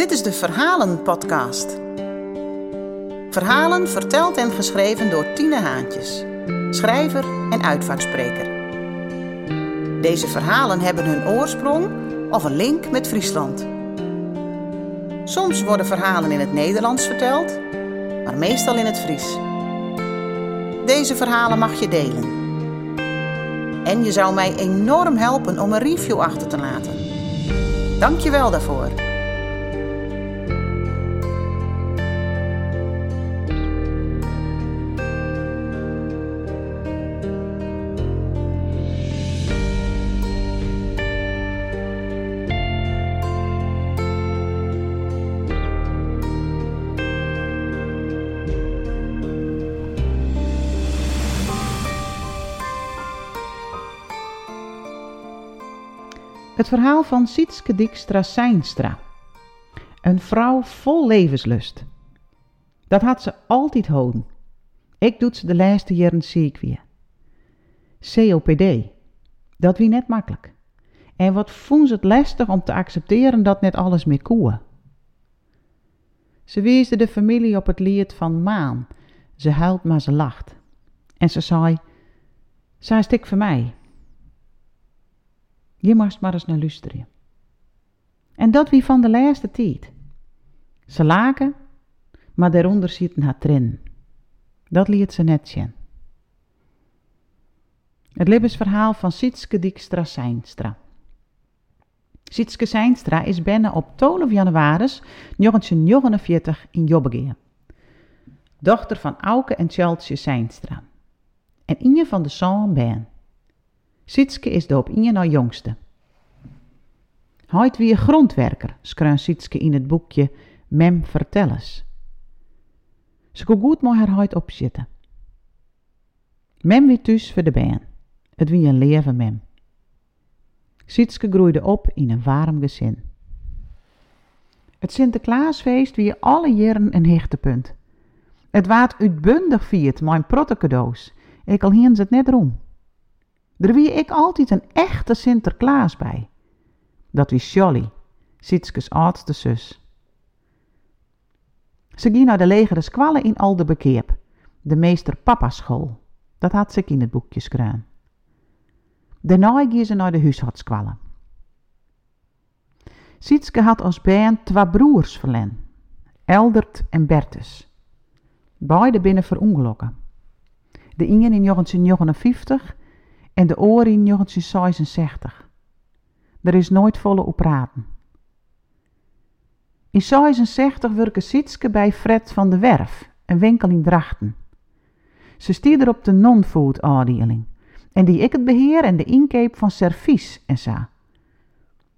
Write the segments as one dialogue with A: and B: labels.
A: Dit is de Verhalen-podcast. Verhalen verteld en geschreven door Tine Haantjes, schrijver en uitvaartspreker. Deze verhalen hebben hun oorsprong of een link met Friesland. Soms worden verhalen in het Nederlands verteld, maar meestal in het Fries. Deze verhalen mag je delen. En je zou mij enorm helpen om een review achter te laten. Dank je wel daarvoor.
B: Het verhaal van Sietske Dijkstra Seinstra. Een vrouw vol levenslust. Dat had ze altijd houden. Ik doet ze de laatste jaren ziek. COPD. Dat wie net makkelijk. En wat vonden ze het lastig om te accepteren dat net alles meer koe. Ze weesde de familie op het lied van Maan. Ze huilt maar ze lacht. En ze zei, zij stik voor mij. Je moest maar eens naar luisteren. En dat wie van de laatste tijd. Ze laken, maar daaronder zitten haar trin. Dat liet ze net zien. Het levensverhaal van Sietske Dijkstra Seinstra. Sietske Seinstra is binnen op 12 januari 1949 in Jobbegeen. Dochter van Auke en Tjaltje Seinstra. En Inje van de zoon ben. Sietske is de op Inje nou jongste. Hij wie grondwerker, schreef Sietske in het boekje Mem Vertellers. Ze kon goed mooi haar huid opzitten. Mem wie thuis voor de baan. Het wie een leven mem. Sietske groeide op in een warm gezin. Het Sinterklaasfeest wie alle jaren een hechtepunt. Het waard uitbundig viert, mijn protte cadeaus. Ik al hien ze het net rom. Er wie ik altijd een echte Sinterklaas bij. Dat wie Jolly, Sietskes oudste zus. Ze ging naar de legere squallen in Aldebekeep, de meester papa school. Dat had ze in het boekje schreven. Daarna ging ze naar de huishoudskwallen. Sietske had als band twee broers verlen, Eldert en Bertus. Beide binnen verongelukken. De ene in 1959 en de oor in 1966. Er is nooit volle op praten. In 66 werkte Sietske bij Fred van de Werf, een winkel in Drachten. Ze stierde op de non-food afdeling en die ik het beheer en de inkeep van servies en zo.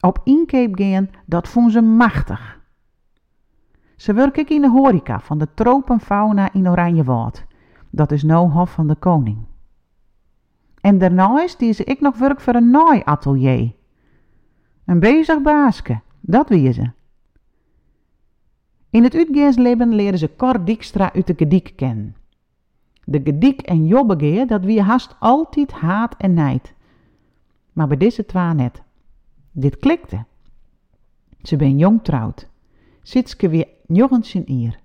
B: Op inkeep gaan, dat vond ze machtig. Ze werk ik in de horeca van de tropenfauna in Oranjewoud. Dat is nou Hof van de Koning. En daarnaast die ik nog werk voor een naaiatelier. Een bezig baaske, dat wie ze. In het uitgaansleven leerden ze Cor Dijkstra uit de gediek kennen. De gediek en jobbegeer, dat wie haast altijd haat en nijd. Maar bij deze twa net. Dit klikte. Ze ben jong trouwd. Sitske weer jochens in eer.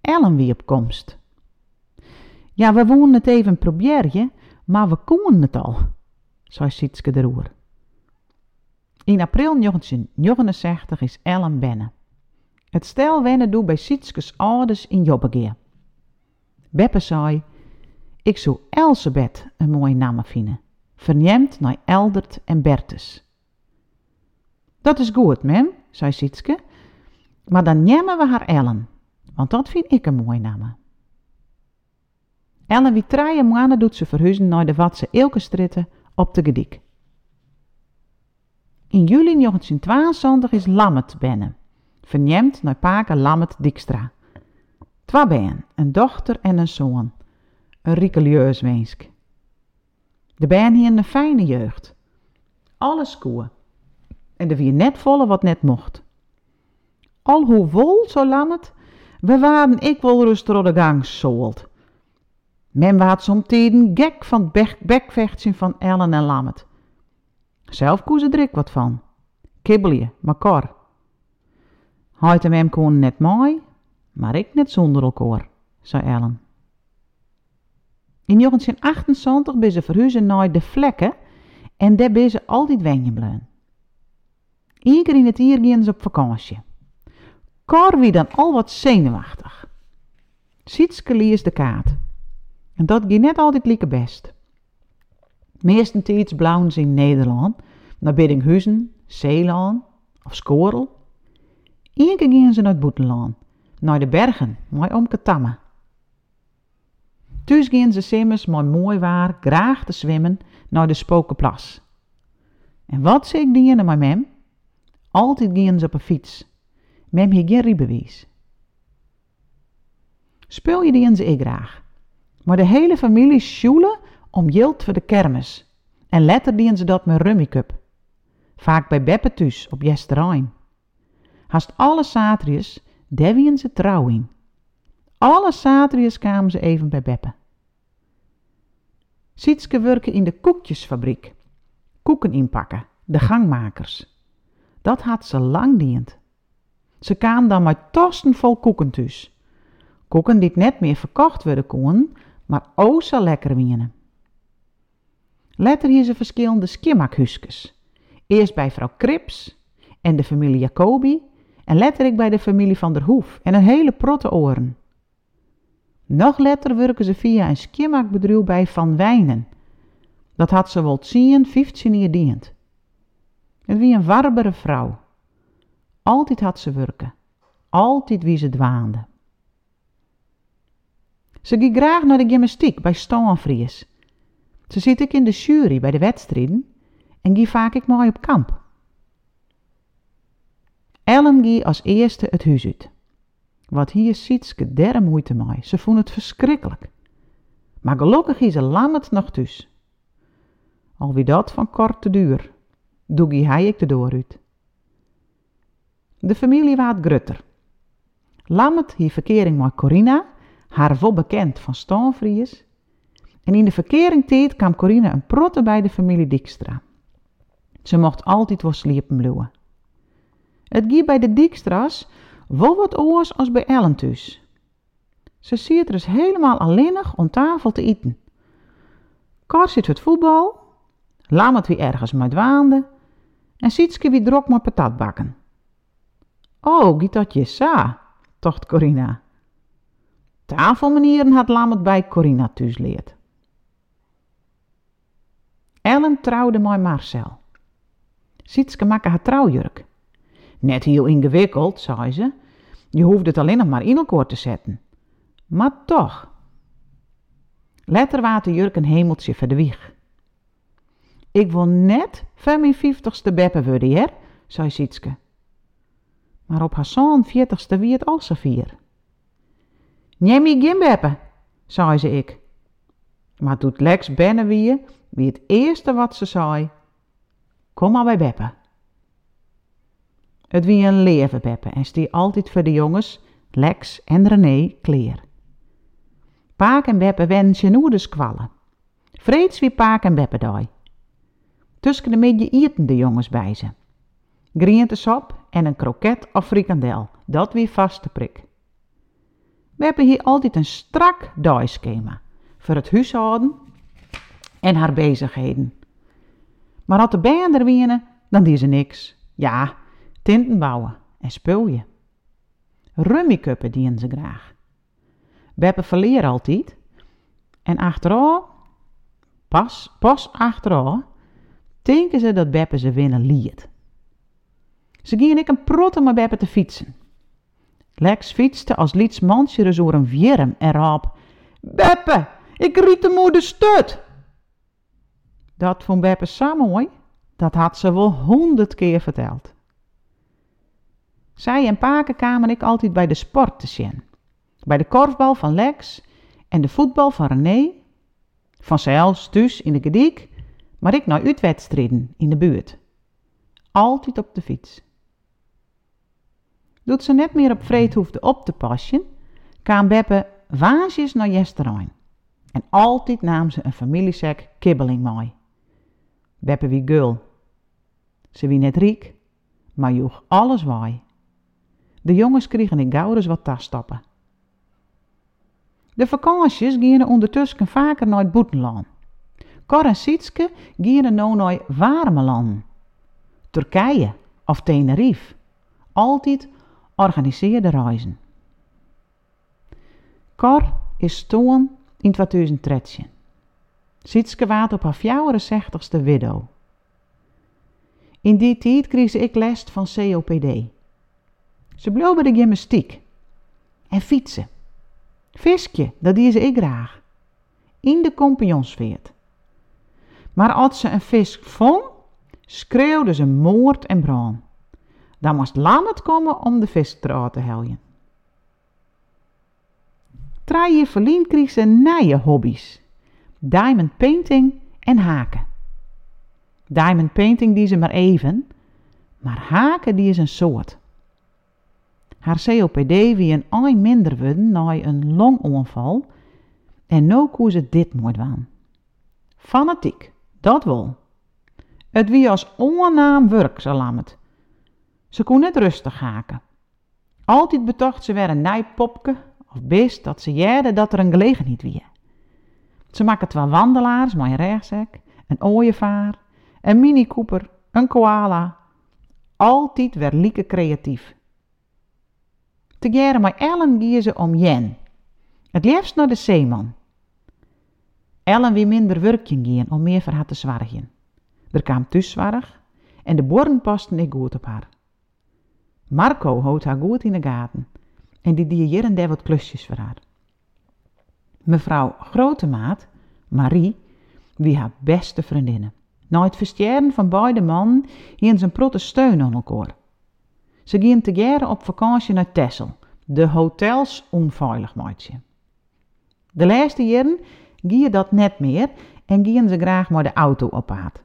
B: Ellen wie op komst. Ja, we woonden het even proberen, maar we konden het al, zei Sitske de roer. In april 1969 is Ellen binnen. Het stel wennen doe bij Sietskes ouders in Jobbegeer. Beppe zei, ik zou Elsebeth een mooie naam vinden, verneemd naar Eldert en Bertus. Dat is goed, mem, zei Sietske, maar dan nemen we haar Ellen, want dat vind ik een mooie naam. Ellen wie drie maanden doet ze verhuizen naar de Watse Eelkenstritten op de Gediek. In juli 1922 is Lammet binnen, verneemd naar paken Lammet Dijkstra. Twee ben, een dochter en een zoon. Een riekelieus wensk. De ben hier een fijne jeugd. Alles koe. En er wie net volle wat net mocht. Al hoe wol, zo lammet, we waren ik wel rust door de gang zoold. Men waard som tijden gek van het bekvechtsen van Ellen en Lammet. Zelf koe ze er wat van. Kibbelje, maar kor. Hij en hem konden net mooi, maar ik net zonder elkaar, zei Ellen. In 1978 ben ze verhuizen naar de vlekken en daar ben ze altijd wenjen blijven. Eén keer in het jaar op vakantie. Cor wie dan al wat zenuwachtig. Sietske lees de kaart. En dat ging net altijd lieke best. Meestentijds blauwen ze in Nederland, naar Biddinghuizen, Zeeland of Skorel. Eén keer gingen ze naar het Boetenland, naar de bergen, mooi om Tamme. Thuis gingen ze simmers mooi mooi waar, graag te zwemmen, naar de Spokenplas. En wat zei ik die met mem? Altijd gingen ze op een fiets. Mem hier geen rijbewijs. Speel je die ze ik graag. Maar de hele familie sjoelen om jild voor de kermis. En letter dienen ze dat met rummikup. Vaak bij Beppe thuis op Jesterijn. Haast alle satriërs, devien ze trouw in. Alle satriërs kwamen ze even bij Beppe. Sietske werken in de koekjesfabriek. Koeken inpakken, de gangmakers. Dat had ze lang dient. Ze kwam dan met tosten vol koeken thuis. Koeken die net meer verkocht worden konden, maar o zo lekker wienen. Letter hier ze verschillende skimmakhuskes. Eerst bij vrouw Krips en de familie Jacobi en letter ik bij de familie van der Hoef en een hele protte oren. Nog letter werken ze via een skimmakbedrijf bij Van Wijnen. Dat had ze wel zien 15 jaar dient. Het wie een warbere vrouw. Altijd had ze werken. Altijd wie ze dwaande. Ze ging graag naar de gymnastiek bij Stoanvries. Ze zit ik in de jury bij de wedstrijden en gie vaak ik mooi op kamp. Ellen gie als eerste het huis uit. Wat hier Sietske der moeite mee. Ze vond het verschrikkelijk. Maar gelukkig is ze lammet nog thuis. Al wie dat van korte duur, doe hij ik de door uit. De familie waard grutter. Lammet hier verkering met Corina, haar vol bekend van Stoonvries. En in de verkering tijd kwam Corina een protte bij de familie Dijkstra. Ze mocht altijd wel sliepen bloeien. Het gie bij de Dijkstra's wel wat oors als bij Ellen. Ze ziet er eens helemaal alleenig om tafel te eten. Kar zit het voetbal, Lammet wie ergens met waande en Sietske wie drok met patat bakken. Oh, giet dat je sa, tocht Corina. Tafelmanieren had Lammet bij Corina thuis leerd. Ellen trouwde met Marcel. Sietske maakte haar trouwjurk. Net heel ingewikkeld, zei ze. Je hoeft het alleen nog maar in elkaar te zetten. Maar toch. Letter water jurk een hemeltje voor de wieg. Ik wil net van mijn vijftigste beppe worden, hè, zei Sietske. Maar op haar zoon veertigste wie het al vier. Neem je geen beppe, zei ze ik. Maar toen Lex binnen wie, wie het eerste wat ze zei. Kom maar bij Beppe. Het wie een leven Beppe en stie altijd voor de jongens, Lex en René, kleer. Paak en Beppe wens je de squallen. Vreeds wie Paak en Beppe daai. Tussen de midden eten de jongens bij ze. Grientesop en een kroket of frikandel, dat wie vaste prik. We hebben hier altijd een strak dagschema voor het huishouden en haar bezigheden. Maar als de bijen er winnen, dan die ze niks. Ja, tinten bouwen en spulje. Rummikuppen dienen ze graag. Beppe verleren altijd. En achteraf, pas, pas achteraf, denken ze dat Beppe ze winnen liet. Ze gingen ik een protte met Beppe te fietsen. Lex fietste als liets mansje door een wierm en raap. Beppe, ik riet de moeder stut. Dat vond Beppe zo mooi, dat had ze wel honderd keer verteld. Zij en Paken kwamen ik altijd bij de sport te zien. Bij de korfbal van Lex en de voetbal van René. Vanzelfs dus in de gediek, maar ik naar uitwedstrijden in de buurt. Altijd op de fiets. Doet ze net meer op vreed hoefde op te passen, kwam Beppe waasjes naar Jesterijn. En altijd nam ze een familiesek kibbeling mee. Beppe wie gul. Ze wie net riek, maar joeg alles waai. De jongens kregen in Gouders wat tasstappen. De vakanties gingen ondertussen vaker naar het buitenland. Cor en Sietske gingen naar warme landen. Turkije of Tenerife. Altijd organiseerde reizen. Cor is stoon in 2013. Sietske waard op haar 64ste widow. In die tijd kreeg ik les van COPD. Ze bleef de gymnastiek. En fietsen. Viskje, dat die ik graag. In de compagnonsveert. Maar als ze een vis vond, schreeuwde ze moord en brand. Dan moest Lammet komen om de vis te heljen. Traaie verlien kreeg ze nieuwe hobby's. Diamond painting en haken. Diamond painting die ze maar even, maar haken die is een soort. Haar COPD wie een ei minder worden na een longonval en nu koe ze dit mooi waan. Fanatiek, dat wel. Het wie als onnaam werk, zo het. Ze kon net rustig haken. Altijd betocht ze weer een nijpopke of best dat ze jerde dat er een gelegenheid wie. Ze maken twee wandelaars met een rechtsek, een ooievaar, een mini cooper, een koala. Altijd weer lieke creatief. Te jaren met Ellen gingen ze om Jen. Het liefst naar de zeeman. Ellen wie minder werkje gingen om meer voor haar te zwargen. Er kwam zwarig en de borden pasten ik goed op haar. Marco houdt haar goed in de gaten en die die hier daar wat klusjes voor haar. Mevrouw Grotemaat, Marie, wie haar beste vriendinnen. Na het versteren van beide mannen hien ze een protte steun aan elkaar. Ze gingen together op vakantie naar Texel, de hotels onveilig maatje. De laatste jaren gingen dat net meer en gingen ze graag maar de auto op.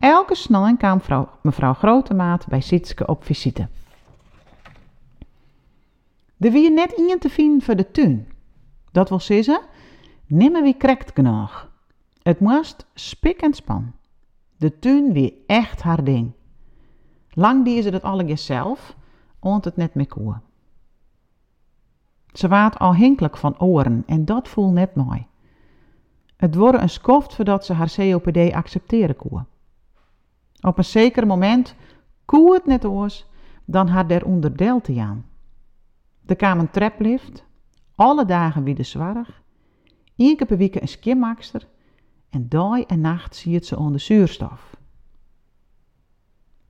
B: Elke snelling kwam vrouw, mevrouw Grotemaat bij Sitske op visite. Er wie net in te vinden voor de tuin. Dat wil zeggen, nimmer wie krekt genoeg. Het moest spik en span. De tuin wie echt haar ding. Lang die ze dat alle zelf, ont het net meer koe. Ze waat al hinkelijk van oren en dat voel net mooi. Het wordt een skoft voordat ze haar COPD accepteren koe. Op een zeker moment koe het net oors, dan haar der onderdeel te aan. Er kwam een treplift, alle dagen wie de zwarig, één keer per week een skimmakster en dag en nacht zie het ze onder zuurstof.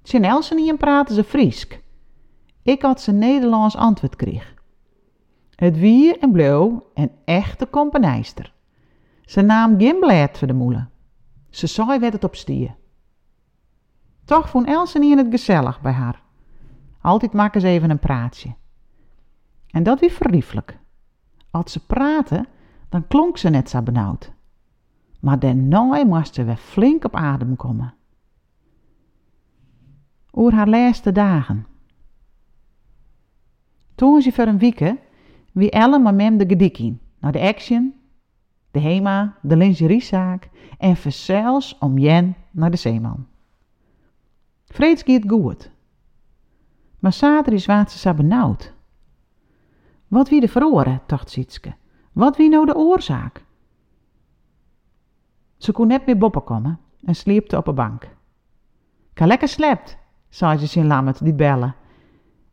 B: Sjen Elsen en praten ze Friesk. Ik had ze Nederlands antwoord kreeg. Het wie en blauw een echte kompanijster. Ze naam blad voor de moelen. Ze zei werd het op stier. Toch vond in het gezellig bij haar. Altijd maken ze even een praatje. En dat wie verlieflijk. Als ze praten, dan klonk ze net zo benauwd. Maar daarna moest ze weer flink op adem komen. Oer haar laatste dagen. Toen ze voor een week wie Ellen met mem de gedikkie naar de Action, de Hema, de lingeriezaak en verzels om Jen naar de Zeeman. Vreeds gaat goed. Maar zaterdag waart ze zo benauwd. Wat wie de verloren, dacht Sietske. Wat wie nou de oorzaak? Ze kon net meer boppen komen en sliepte op een bank. Ka lekker slept, zei ze zijn Lammet die bellen.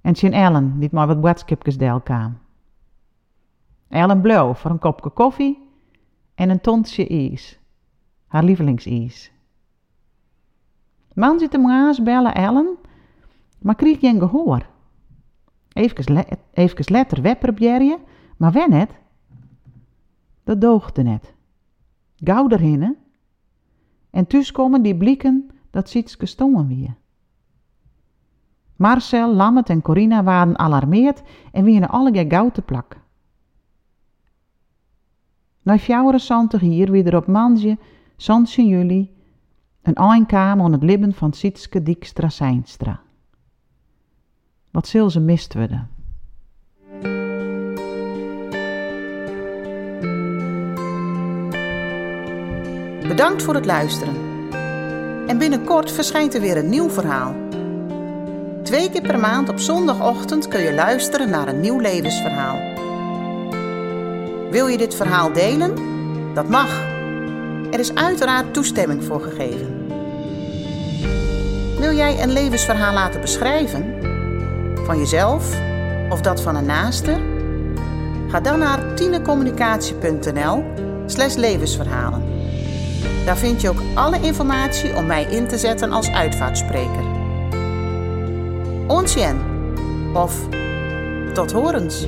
B: En zijn Ellen die maar wat boodschapjes deel. Ellen blauw voor een kopje koffie en een tontje ijs. Haar lievelingsijs. Man zit hem aan bellen Ellen, maar kreeg geen gehoor. Even, le even letter op maar wen net? Dat doogde net. Gauw erheen, en thuis komen die blikken dat Sietske stongen wie. Marcel, Lammet en Corina waren alarmeerd en wien alle gauw te plak. Na fjouwere zantig hier weer op maandje, in juli, een eindkamer aan het libben van Sietske Dijkstra Seinstra. Wat zil ze mist worden.
A: Bedankt voor het luisteren. En binnenkort verschijnt er weer een nieuw verhaal. Twee keer per maand op zondagochtend kun je luisteren naar een nieuw levensverhaal. Wil je dit verhaal delen? Dat mag. Er is uiteraard toestemming voor gegeven. Jij een levensverhaal laten beschrijven? Van jezelf of dat van een naaste? Ga dan naar tinecommunicatie.nl slash levensverhalen. Daar vind je ook alle informatie om mij in te zetten als uitvaartspreker. Onsjen of tot horens.